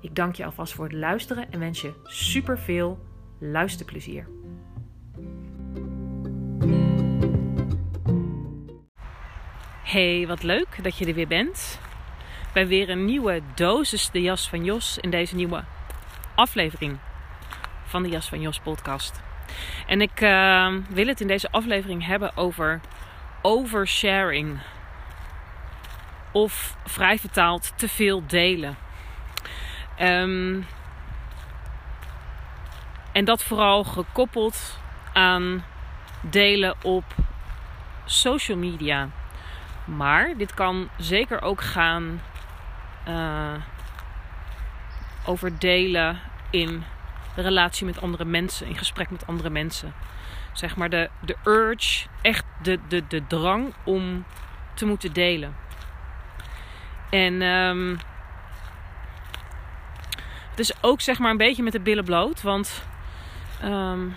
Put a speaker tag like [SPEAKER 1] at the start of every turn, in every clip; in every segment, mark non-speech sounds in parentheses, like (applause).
[SPEAKER 1] Ik dank je alvast voor het luisteren en wens je super veel luisterplezier. Hey, wat leuk dat je er weer bent. Bij weer een nieuwe dosis De Jas van Jos in deze nieuwe aflevering van de Jas van Jos podcast. En ik uh, wil het in deze aflevering hebben over oversharing. Of vrij vertaald te veel delen. Um, en dat vooral gekoppeld aan delen op social media. Maar dit kan zeker ook gaan uh, over delen in de relatie met andere mensen, in gesprek met andere mensen. Zeg maar de, de urge, echt de, de, de drang om te moeten delen. En um, is ook zeg maar een beetje met de billen bloot, want um,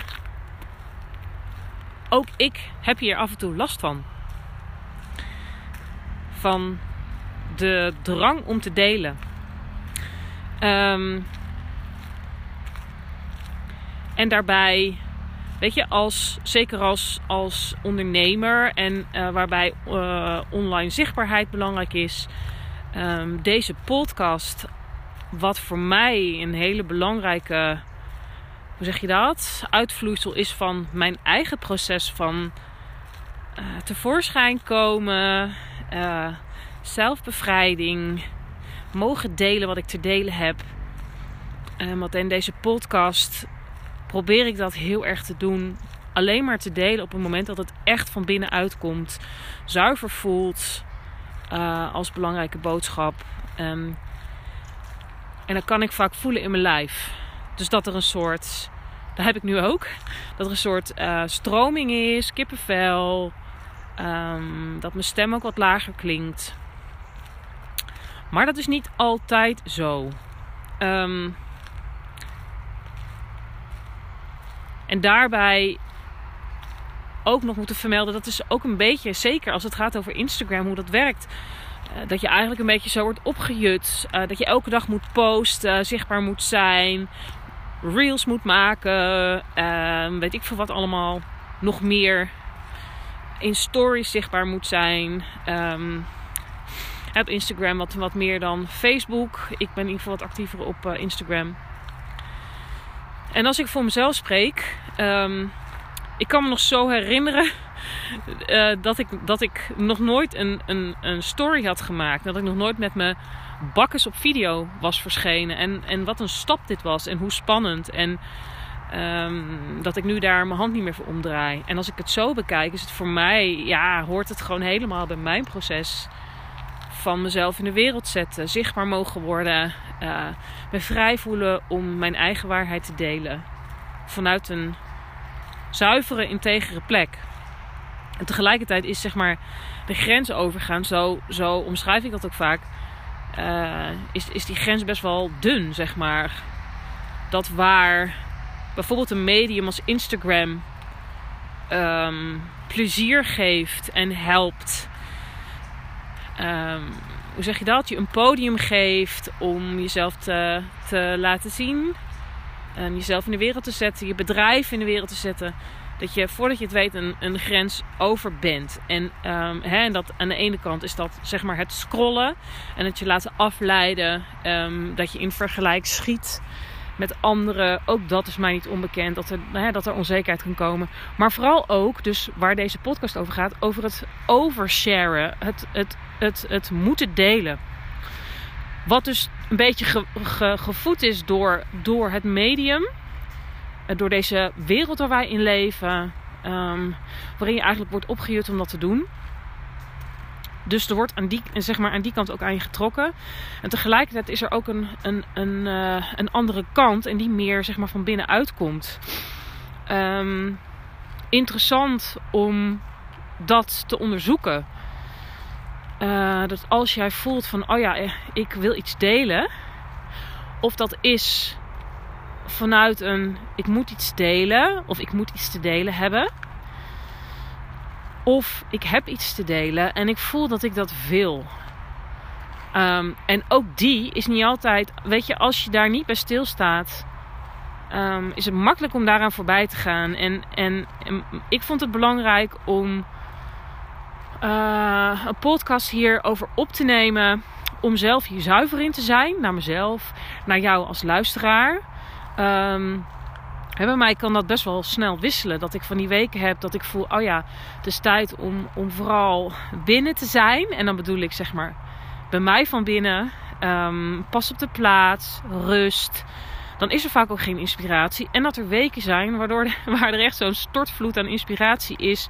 [SPEAKER 1] ook ik heb hier af en toe last van. Van de drang om te delen. Um, en daarbij, weet je, als, zeker als, als ondernemer en uh, waarbij uh, online zichtbaarheid belangrijk is, um, deze podcast, wat voor mij een hele belangrijke, hoe zeg je dat, uitvloeisel is van mijn eigen proces van uh, tevoorschijn komen, zelfbevrijding, mogen delen wat ik te delen heb. want in deze podcast probeer ik dat heel erg te doen. Alleen maar te delen op het moment dat het echt van binnenuit komt. Zuiver voelt als belangrijke boodschap. Um, en dat kan ik vaak voelen in mijn lijf. Dus dat er een soort, dat heb ik nu ook, dat er een soort uh, stroming is, kippenvel. Um, dat mijn stem ook wat lager klinkt. Maar dat is niet altijd zo. Um, En daarbij ook nog moeten vermelden, dat is ook een beetje, zeker als het gaat over Instagram, hoe dat werkt. Uh, dat je eigenlijk een beetje zo wordt opgejut. Uh, dat je elke dag moet posten, zichtbaar moet zijn, reels moet maken, uh, weet ik veel wat allemaal. Nog meer in stories zichtbaar moet zijn. Um, op Instagram wat, wat meer dan Facebook. Ik ben in ieder geval wat actiever op Instagram. En als ik voor mezelf spreek, um, ik kan me nog zo herinneren uh, dat, ik, dat ik nog nooit een, een, een story had gemaakt. Dat ik nog nooit met mijn bakkes op video was verschenen. En, en wat een stap dit was en hoe spannend. En um, dat ik nu daar mijn hand niet meer voor omdraai. En als ik het zo bekijk, is het voor mij, ja, hoort het gewoon helemaal bij mijn proces van mezelf in de wereld zetten, zichtbaar mogen worden, uh, me vrij voelen om mijn eigen waarheid te delen vanuit een zuivere, integere plek. En tegelijkertijd is zeg maar de grens overgaan, zo, zo omschrijf ik dat ook vaak, uh, is, is die grens best wel dun, zeg maar. Dat waar bijvoorbeeld een medium als Instagram um, plezier geeft en helpt um, hoe zeg je dat? Je een podium geeft om jezelf te, te laten zien. Um, jezelf in de wereld te zetten, je bedrijf in de wereld te zetten. Dat je voordat je het weet een, een grens over bent. En, um, hè, en dat aan de ene kant is dat zeg maar het scrollen. En het je laten afleiden. Um, dat je in vergelijk schiet. met anderen. Ook dat is mij niet onbekend, dat er, hè, dat er onzekerheid kan komen. Maar vooral ook, dus waar deze podcast over gaat, over het oversharen. Het, het, het, het moeten delen. Wat dus een beetje ge, ge, gevoed is door, door het medium. Eh, door deze wereld waar wij in leven. Um, waarin je eigenlijk wordt opgejut om dat te doen. Dus er wordt aan die, zeg maar, aan die kant ook aan je getrokken. En tegelijkertijd is er ook een, een, een, uh, een andere kant. En die meer zeg maar, van binnenuit komt. Um, interessant om dat te onderzoeken. Uh, dat als jij voelt van, oh ja, eh, ik wil iets delen. Of dat is vanuit een, ik moet iets delen. Of ik moet iets te delen hebben. Of ik heb iets te delen en ik voel dat ik dat wil. Um, en ook die is niet altijd, weet je, als je daar niet bij stilstaat, um, is het makkelijk om daaraan voorbij te gaan. En, en, ik vond het belangrijk om uh, een podcast hierover op te nemen. Om zelf hier zuiver in te zijn, naar mezelf, naar jou als luisteraar. Um, bij mij kan dat best wel snel wisselen. Dat ik van die weken heb dat ik voel, oh ja, het is tijd om, om vooral binnen te zijn. En dan bedoel ik zeg maar bij mij van binnen. Um, pas op de plaats, rust. Dan is er vaak ook geen inspiratie. En dat er weken zijn waardoor (laughs) waar er echt zo'n stortvloed aan inspiratie is.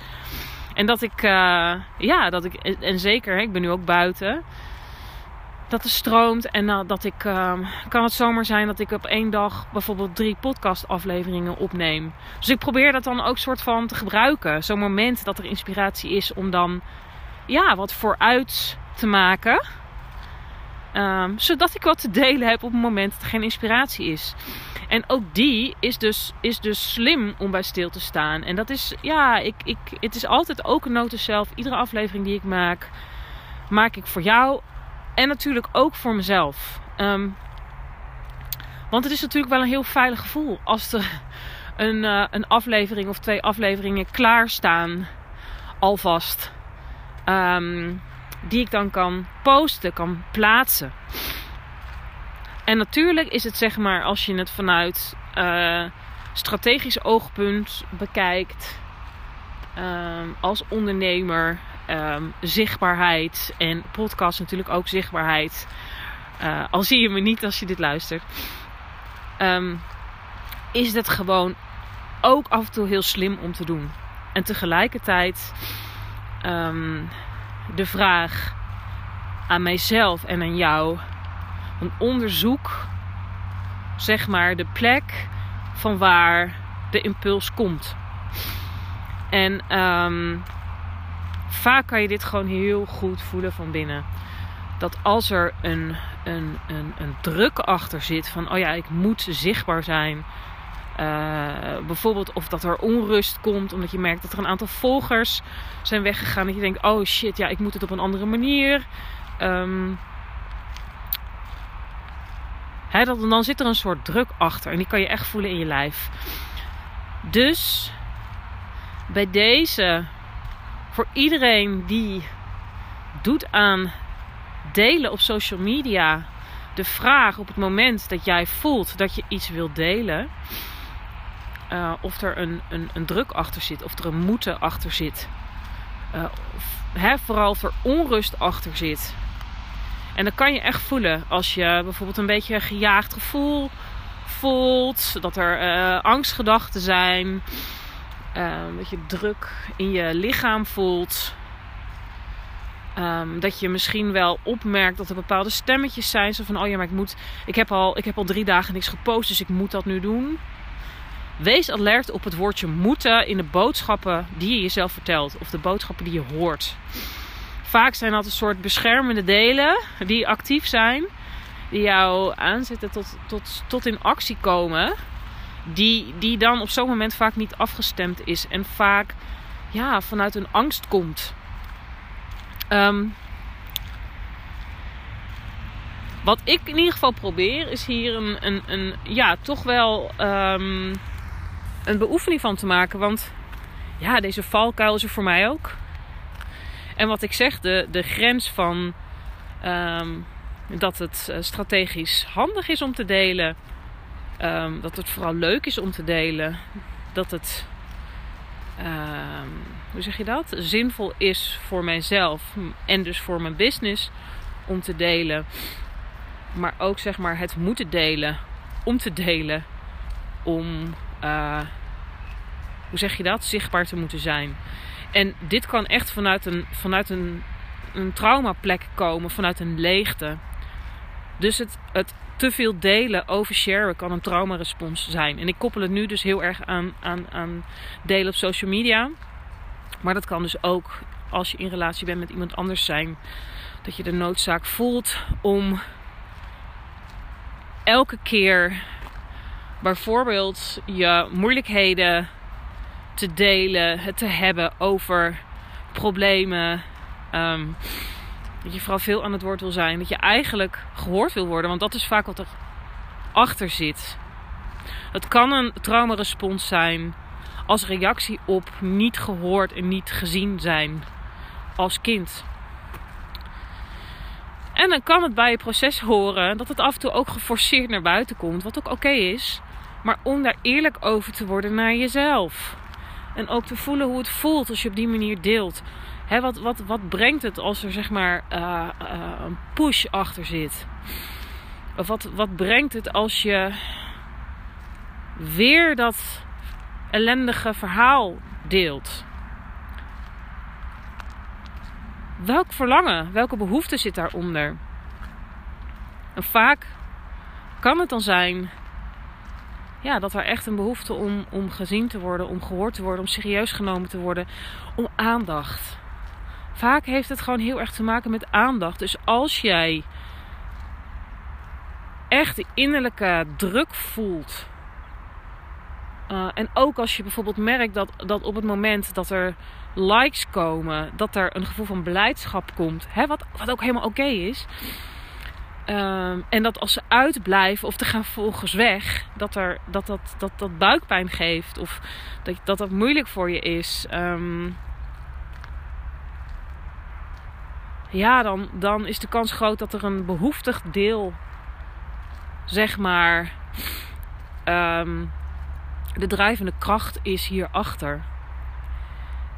[SPEAKER 1] En dat ik, uh, ja, dat ik, en zeker, ik ben nu ook buiten dat het stroomt. En uh, dat ik, uh, kan het zomaar zijn dat ik op één dag bijvoorbeeld drie podcastafleveringen opneem. Dus ik probeer dat dan ook soort van te gebruiken. Zo'n moment dat er inspiratie is om dan ja, wat vooruit te maken. Um, zodat ik wat te delen heb op het moment dat er geen inspiratie is. En ook die is dus, is dus slim om bij stil te staan. En dat is, ja, ik, ik, het is altijd ook een note zelf. Iedere aflevering die ik maak, maak ik voor jou en natuurlijk ook voor mezelf. Um, want het is natuurlijk wel een heel veilig gevoel als er een, uh, een aflevering of twee afleveringen klaarstaan. Alvast. Um, die ik dan kan posten, kan plaatsen. En natuurlijk is het zeg maar als je het vanuit uh, strategisch oogpunt bekijkt. Um, als ondernemer um, zichtbaarheid. En podcast natuurlijk ook zichtbaarheid. Uh, al zie je me niet als je dit luistert. Um, is het gewoon ook af en toe heel slim om te doen. En tegelijkertijd um, de vraag aan mijzelf en aan jou. Een onderzoek, zeg maar, de plek van waar de impuls komt. En um, vaak kan je dit gewoon heel goed voelen van binnen. Dat als er een, een, een, een druk achter zit van, oh ja, ik moet zichtbaar zijn. Uh, bijvoorbeeld of dat er onrust komt omdat je merkt dat er een aantal volgers zijn weggegaan. Dat je denkt, oh shit, ja, ik moet het op een andere manier. Um, hè, dat, dan zit er een soort druk achter en die kan je echt voelen in je lijf. Dus bij deze voor iedereen die doet aan delen op social media, de vraag op het moment dat jij voelt dat je iets wilt delen, uh, of er een, een, een, druk achter zit, of er een moeten achter zit. Uh, of, hè, vooral of er onrust achter zit. En dat kan je echt voelen als je bijvoorbeeld een beetje een gejaagd gevoel voelt, dat er uh, angstgedachten zijn. Um, dat je druk in je lichaam voelt. Um, dat je misschien wel opmerkt dat er bepaalde stemmetjes zijn. Zo van, oh ja, maar ik moet... Ik heb al, ik heb al drie dagen niks gepost, dus ik moet dat nu doen. Wees alert op het woordje moeten in de boodschappen die je jezelf vertelt. Of de boodschappen die je hoort. Vaak zijn dat een soort beschermende delen die actief zijn. Die jou aanzetten tot, tot, tot in actie komen die, die dan op zo'n moment vaak niet afgestemd is en vaak ja, vanuit een angst komt. Um, wat ik in ieder geval probeer, is hier een, een, een ja, toch wel um, een beoefening van te maken. Want ja, deze valkuil is er voor mij ook. En wat ik zeg, de, de grens van um, dat het eh, strategisch handig is om te delen Ehm, dat het vooral leuk is om te delen. Dat het, ehm, hoe zeg je dat? Zinvol is voor mijzelf en dus voor mijn business om te delen. Maar ook zeg maar het moeten delen om te delen. Om, uh, hoe zeg je dat? Zichtbaar te moeten zijn. En dit kan echt vanuit een, vanuit een, een traumaplek komen, vanuit een leegte. Dus het, het te veel delen, oversharen, kan een traumarespons zijn. En ik koppel het nu dus heel erg aan, aan, aan delen op social media. Maar dat kan dus ook als je in relatie bent met iemand anders zijn. Dat je de noodzaak voelt om elke keer bijvoorbeeld je moeilijkheden te delen, het te hebben over problemen. Ehm, dat je vooral veel aan het woord wil zijn. Dat je eigenlijk gehoord wil worden. Want dat is vaak wat erachter zit. Het kan een traumarespons zijn als reactie op niet gehoord en niet gezien zijn als kind. En dan kan het bij je proces horen dat het af en toe ook geforceerd naar buiten komt, wat ook oké is. Maar om daar eerlijk over te worden naar jezelf. En ook te voelen hoe het voelt als je op die manier deelt. Hè, wat, wat, wat brengt het als er zeg maar uh, uh, een push achter zit? Of wat, wat brengt het als je weer dat ellendige verhaal deelt? Welk verlangen, welke behoefte zit daaronder? En vaak kan het dan zijn ja, dat er echt een behoefte om, om gezien te worden, om gehoord te worden, om serieus genomen te worden, om aandacht. Vaak heeft het gewoon heel erg te maken met aandacht. Dus als jij echt de innerlijke druk voelt. Uh, en ook als je bijvoorbeeld merkt dat, dat op het moment dat er likes komen, dat er een gevoel van blijdschap komt. Hè, wat, wat ook helemaal oké is. Um, en dat als ze uitblijven of te gaan volgens weg, dat, er, dat, dat, dat, dat buikpijn geeft of dat, dat dat moeilijk voor je is. Um, ja, dan, dan is de kans groot dat er een behoeftig deel, zeg maar, um, de drijvende kracht is hierachter.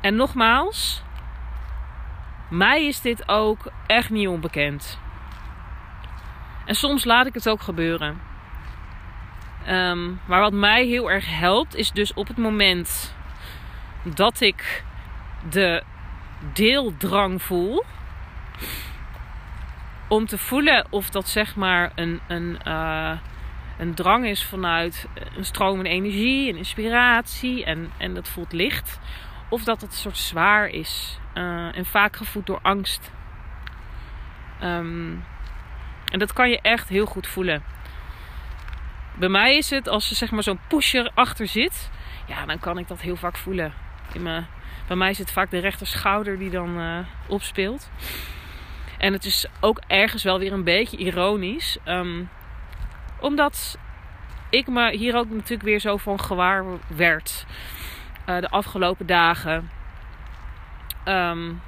[SPEAKER 1] En nogmaals, mij is dit ook echt niet onbekend. En soms laat ik het ook gebeuren. Um, maar wat mij heel erg helpt, is dus op het moment dat ik de deeldrang voel. Om te voelen of dat zeg maar een, een, uh, een drang is vanuit een stromende energie, een inspiratie en, en dat voelt licht. Of dat het een soort zwaar is uh, en vaak gevoed door angst. Um, en dat kan je echt heel goed voelen. Bij mij is het als er zeg maar zo'n pusher achter zit, ja, dan kan ik dat heel vaak voelen. In mijn, bij mij het vaak de rechterschouder die dan uh, opspeelt. En het is ook ergens wel weer een beetje ironisch. Um, omdat ik me hier ook natuurlijk weer zo van gewaar werd. Uh, de afgelopen dagen. Um,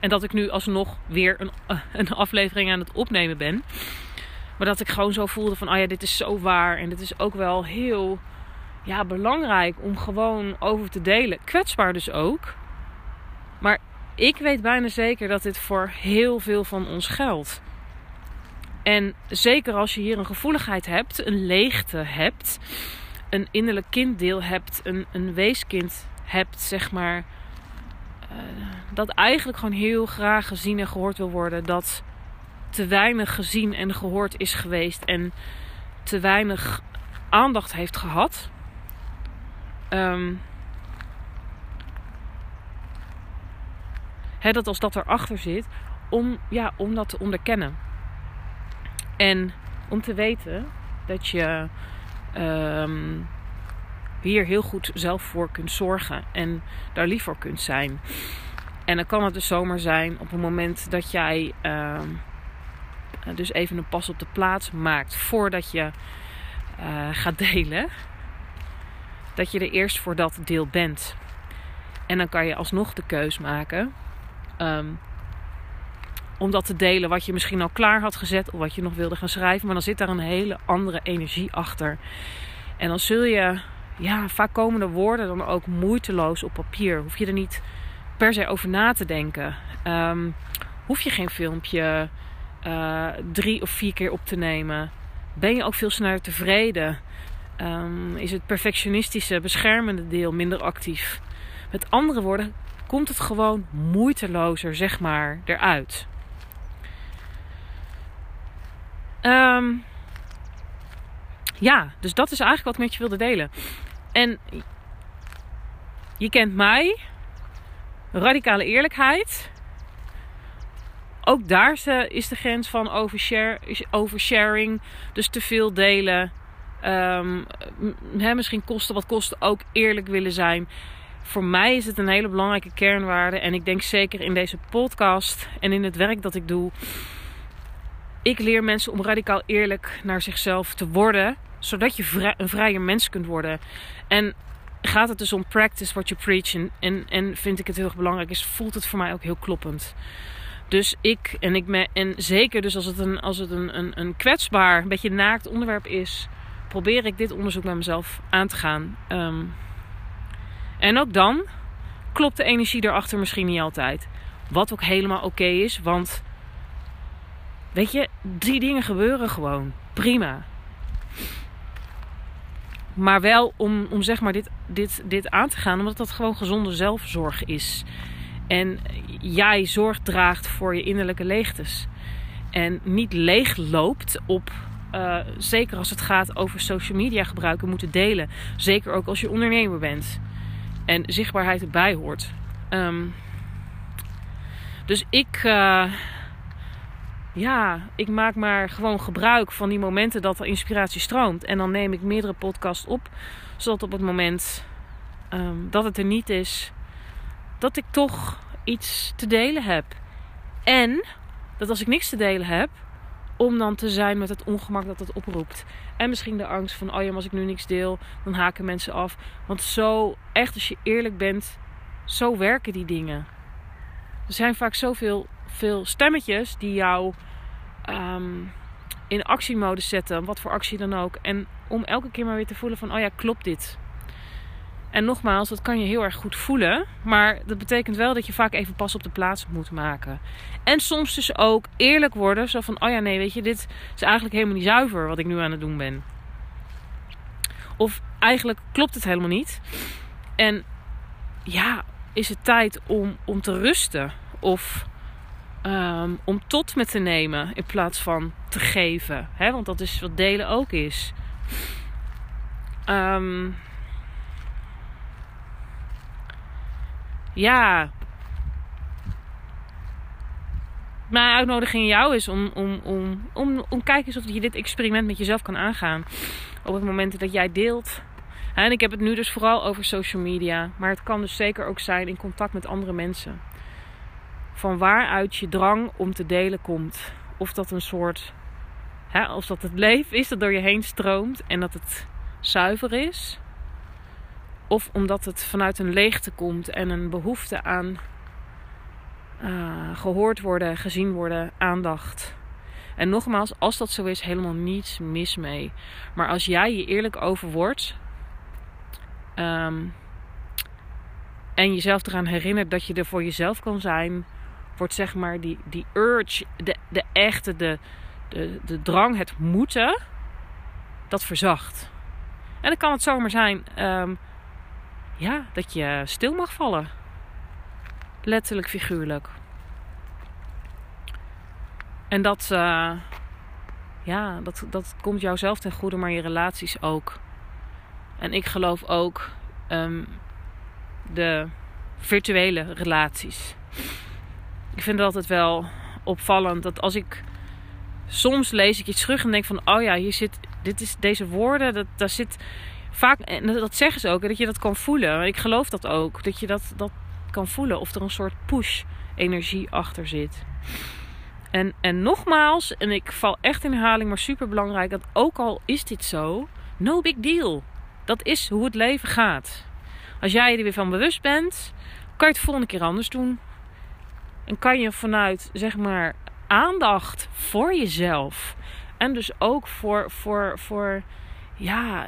[SPEAKER 1] en dat ik nu alsnog weer een, (laughs) een aflevering aan het opnemen ben. Maar dat ik gewoon zo voelde van, oh ja, dit is zo waar. En dit is ook wel heel ja, belangrijk om gewoon over te delen. Kwetsbaar dus ook. Maar ik weet bijna zeker dat dit voor heel veel van ons geldt. En zeker als je hier een gevoeligheid hebt, een leegte hebt, een innerlijk kinddeel hebt, een, een weeskind hebt, zeg maar uh, dat eigenlijk gewoon heel graag gezien en gehoord wil worden. Dat te weinig gezien en gehoord is geweest en te weinig aandacht heeft gehad. Um, dat als dat erachter zit, om, ja, om dat te onderkennen. En om te weten dat je um, hier heel goed zelf voor kunt zorgen en daar lief voor kunt zijn. En dan kan het dus zomaar zijn op het moment dat jij uh, dus even een pas op de plaats maakt voordat je uh, gaat delen. Dat je er eerst voor dat deel bent. En dan kan je alsnog de keus maken um, om dat te delen wat je misschien al klaar had gezet of wat je nog wilde gaan schrijven. Maar dan zit daar een hele andere energie achter. En dan zul je, ja, vaak komen de woorden dan ook moeiteloos op papier. Hoef je er niet per se over na te denken. Ehm, hoef je geen filmpje uh, drie of vier keer op te nemen. Ben je ook veel sneller tevreden? Um, is het perfectionistische, beschermende deel minder actief? Met andere woorden, komt het gewoon moeitelozer, zeg maar, eruit. Um, ja, dus dat is eigenlijk wat ik met je wilde delen. En je kent mij, radicale eerlijkheid. Ook daar is de grens van oversharing, dus te veel delen. Um, misschien kosten wat kosten ook eerlijk willen zijn. Voor mij is het een hele belangrijke kernwaarde. En ik denk zeker in deze podcast en in het werk dat ik doe. Ik leer mensen om radicaal eerlijk naar zichzelf te worden zodat je een vrijer mens kunt worden. En gaat het dus om practice what you preach. En, en, vind ik het heel erg belangrijk is, voelt het voor mij ook heel kloppend. Dus ik en ik me, en zeker dus als het een, als het een, een, een kwetsbaar, een beetje naakt onderwerp is, probeer ik dit onderzoek met mezelf aan te gaan. Ehm, en ook dan klopt de energie erachter misschien niet altijd. Wat ook helemaal oké is, want weet je, die dingen gebeuren gewoon. Prima. Maar wel om, om zeg maar dit, dit, dit aan te gaan, omdat dat gewoon gezonde zelfzorg is. En jij zorg draagt voor je innerlijke leegtes. En niet leeg loopt op, uh, zeker als het gaat over social media gebruiken, moeten delen. Zeker ook als je ondernemer bent. En zichtbaarheid erbij hoort. Um, dus ik, uh, ja, ik maak maar gewoon gebruik van die momenten dat er inspiratie stroomt. En dan neem ik meerdere podcasts op, zodat op het moment um, dat het er niet is, dat ik toch iets te delen heb. En dat als ik niks te delen heb, om dan te zijn met het ongemak dat het oproept. En misschien de angst van, oh ja, als ik nu niks deel, dan haken mensen af. Want zo, echt als je eerlijk bent, zo werken die dingen. Er zijn vaak zoveel veel stemmetjes die jou um, in actiemodus zetten, wat voor actie dan ook. En om elke keer maar weer te voelen van, oh ja, klopt dit? En nogmaals, dat kan je heel erg goed voelen. Maar dat betekent wel dat je vaak even pas op de plaats moet maken. En soms dus ook eerlijk worden. Zo van, oh ja, nee, weet je, dit is eigenlijk helemaal niet zuiver wat ik nu aan het doen ben. Of eigenlijk klopt het helemaal niet. En ja, is het tijd om, om te rusten? Of Ehm, om tot me te nemen in plaats van te geven. Hè? Want dat is wat delen ook is. Um, ja. Mijn uitnodiging jou is om, om, om, om, om kijk of je dit experiment met jezelf kan aangaan. Op het moment dat jij deelt. En ik heb het nu dus vooral over social media. Maar het kan dus zeker ook zijn in contact met andere mensen van waaruit je drang om te delen komt. Of dat een soort, hè, of dat het leven is dat door je heen stroomt en dat het zuiver is. Of omdat het vanuit een leegte komt en een behoefte aan uh, gehoord worden, gezien worden, aandacht. En nogmaals, als dat zo is, helemaal niets mis mee. Maar als jij je eerlijk over wordt. Um, en jezelf eraan herinnert dat je er voor jezelf kan zijn wordt zeg maar die, die urge, de, de echte, de, de, de drang, het moeten, dat verzacht. En dan kan het zomaar zijn um, ja, dat je stil mag vallen. Letterlijk, figuurlijk. En dat, uh, ja, dat, dat komt jouzelf ten goede, maar je relaties ook. En ik geloof ook um, de virtuele relaties ik vind het altijd wel opvallend dat als ik soms lees ik iets terug en denk van oh ja, hier zit dit is deze woorden, dat daar zit vaak en dat zeggen ze ook dat je dat kan voelen. Ik geloof dat ook dat je dat dat kan voelen of er een soort push energie achter zit. En, en nogmaals, en ik val echt in herhaling, maar super belangrijk dat ook al is dit zo, no big deal. Dat is hoe het leven gaat. Als jij er weer van bewust bent, kan je het volgende keer anders doen. En kan je vanuit, zeg maar, aandacht voor jezelf. En dus ook voor, voor, voor ja,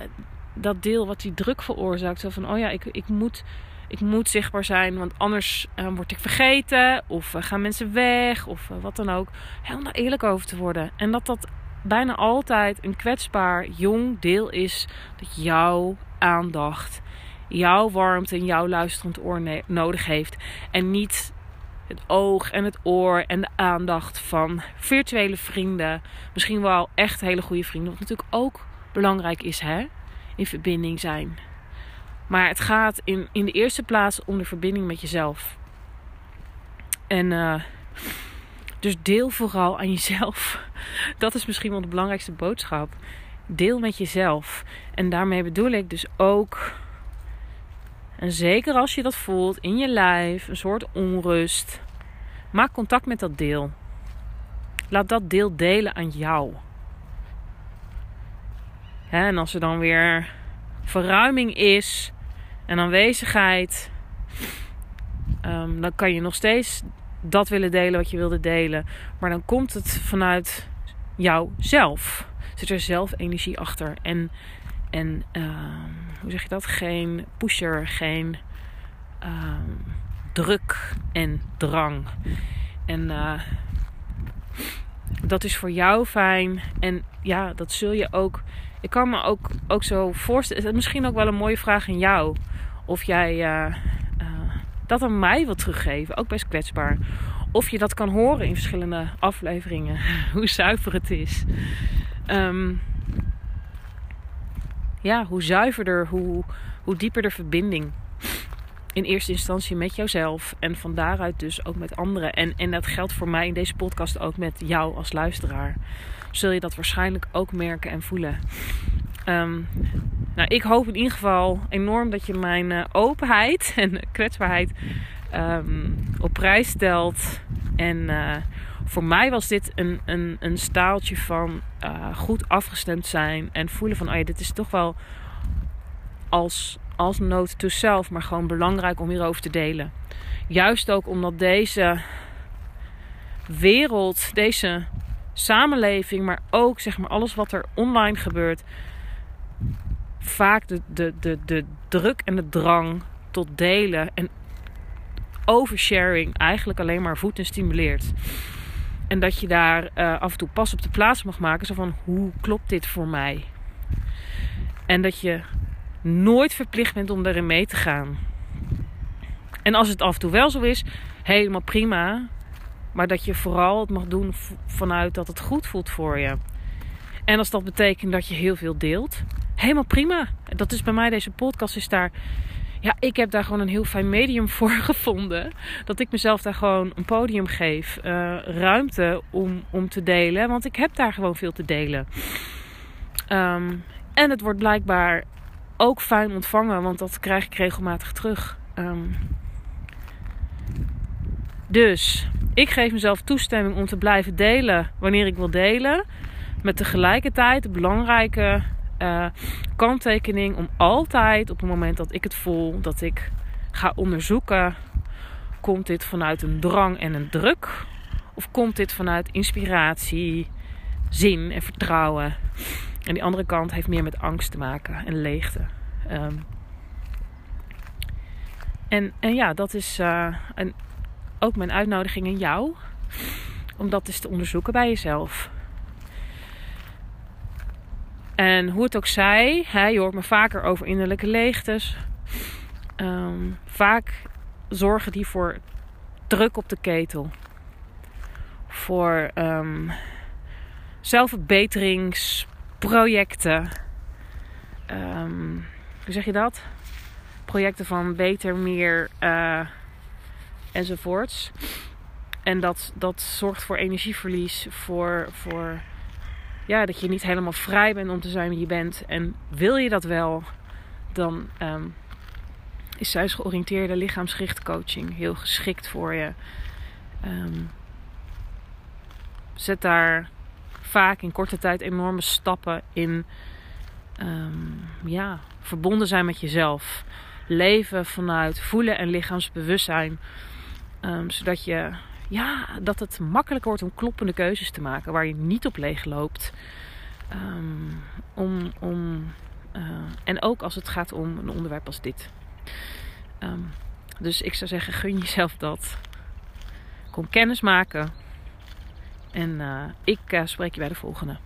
[SPEAKER 1] dat deel wat die druk veroorzaakt. Zo van, oh ja, ik, ik, moet, ik moet zichtbaar zijn, want anders uh, word ik vergeten. Of uh, gaan mensen weg, of uh, wat dan ook. Helemaal eerlijk over te worden. En dat dat bijna altijd een kwetsbaar jong deel is dat jouw aandacht, jouw warmte en jouw luisterend oor nodig heeft. En niet het oog en het oor en de aandacht van virtuele vrienden. Misschien wel echt hele goede vrienden. Wat natuurlijk ook belangrijk is, hè? In verbinding zijn. Maar het gaat in, in de eerste plaats om de verbinding met jezelf. En uh, dus deel vooral aan jezelf. (laughs) Dat is misschien wel de belangrijkste boodschap. Deel met jezelf. En daarmee bedoel ik dus ook. En zeker als je dat voelt in je lijf, een soort onrust. Maak contact met dat deel. Laat dat deel delen aan jou. En als er dan weer verruiming is en aanwezigheid, um, dan kan je nog steeds dat willen delen wat je wilde delen. Maar dan komt het vanuit jouzelf. Zit er zelf energie achter. En, en uh, hoe zeg je dat? Geen pusher, geen uh, druk en drang. En uh, dat is voor jou fijn. En ja, dat zul je ook. Ik kan me ook, ook zo voorstellen. Misschien ook wel een mooie vraag aan jou. Of jij dat aan mij wil teruggeven. Ook best kwetsbaar. Of je dat kan horen in verschillende afleveringen. (laughs) hoe zuiver het is. Um, ja, hoe zuiverder, hoe, hoe dieper de verbinding. In eerste instantie met jouzelf. En van daaruit dus ook met anderen. En, en dat geldt voor mij in deze podcast ook met jou als luisteraar. Zul je dat waarschijnlijk ook merken en voelen. Um, nou, ik hoop in ieder geval enorm dat je mijn uh, openheid (laughs) en kwetsbaarheid um, op prijs stelt. En uh, voor mij was dit een, een, een staaltje van uh, goed afgestemd zijn en voelen van, oh ja, dit is toch wel als, als note to self, maar gewoon belangrijk om hierover te delen. Juist ook omdat deze wereld, deze samenleving, maar ook zeg maar alles wat er online gebeurt, vaak de, de, de, de druk en de drang tot delen en oversharing eigenlijk alleen maar voedt en stimuleert. En dat je daar uh, af en toe pas op de plaats mag maken. Zo van, hoe klopt dit voor mij? En dat je nooit verplicht bent om daarin mee te gaan. En als het af en toe wel zo is, helemaal prima. Maar dat je vooral het mag doen vanuit dat het goed voelt voor je. En als dat betekent dat je heel veel deelt, helemaal prima. Dat is bij mij, deze podcast is daar. Ja, ik heb daar gewoon een heel fijn medium (laughs) voor gevonden. Dat ik mezelf daar gewoon een podium geef. Uh, ruimte om, om te delen. Want ik heb daar gewoon veel te delen. Um, en het wordt blijkbaar ook fijn ontvangen. Want dat krijg ik regelmatig terug. Um, dus ik geef mezelf toestemming om te blijven delen wanneer ik wil delen. Met tegelijkertijd de belangrijke uh, kanttekening om altijd op het moment dat ik het voel, dat ik ga onderzoeken, komt dit vanuit een drang en een druk? Of komt dit vanuit inspiratie, zin en vertrouwen? En die andere kant heeft meer met angst te maken en leegte. Um, en, en ja, dat is een, ook mijn uitnodiging aan jou. Om dat eens te onderzoeken bij jezelf. En hoe het ook zij, hè, je hoort me vaker over innerlijke leegtes. Um, vaak zorgen die voor druk op de ketel. Voor um, zelfverbeteringsprojecten. Um, hoe zeg je dat? Projecten van beter, meer uh, enzovoorts. En dat, dat zorgt voor energieverlies, voor, voor ja, dat je niet helemaal vrij bent om te zijn wie je bent. En wil je dat wel, dan um, is georiënteerde lichaamsgerichte coaching heel geschikt voor je. Um, zet daar vaak in korte tijd enorme stappen in. Um, ja, verbonden zijn met jezelf. Leven vanuit voelen en lichaamsbewustzijn. zodat je ja, dat het makkelijker wordt om kloppende keuzes te maken waar je niet op leeg loopt. Um, om om uh, En ook als het gaat om een onderwerp als dit. Ehm, dus ik zou zeggen, gun jezelf dat. Kom kennis maken. En uh, ik uh, spreek je bij de volgende.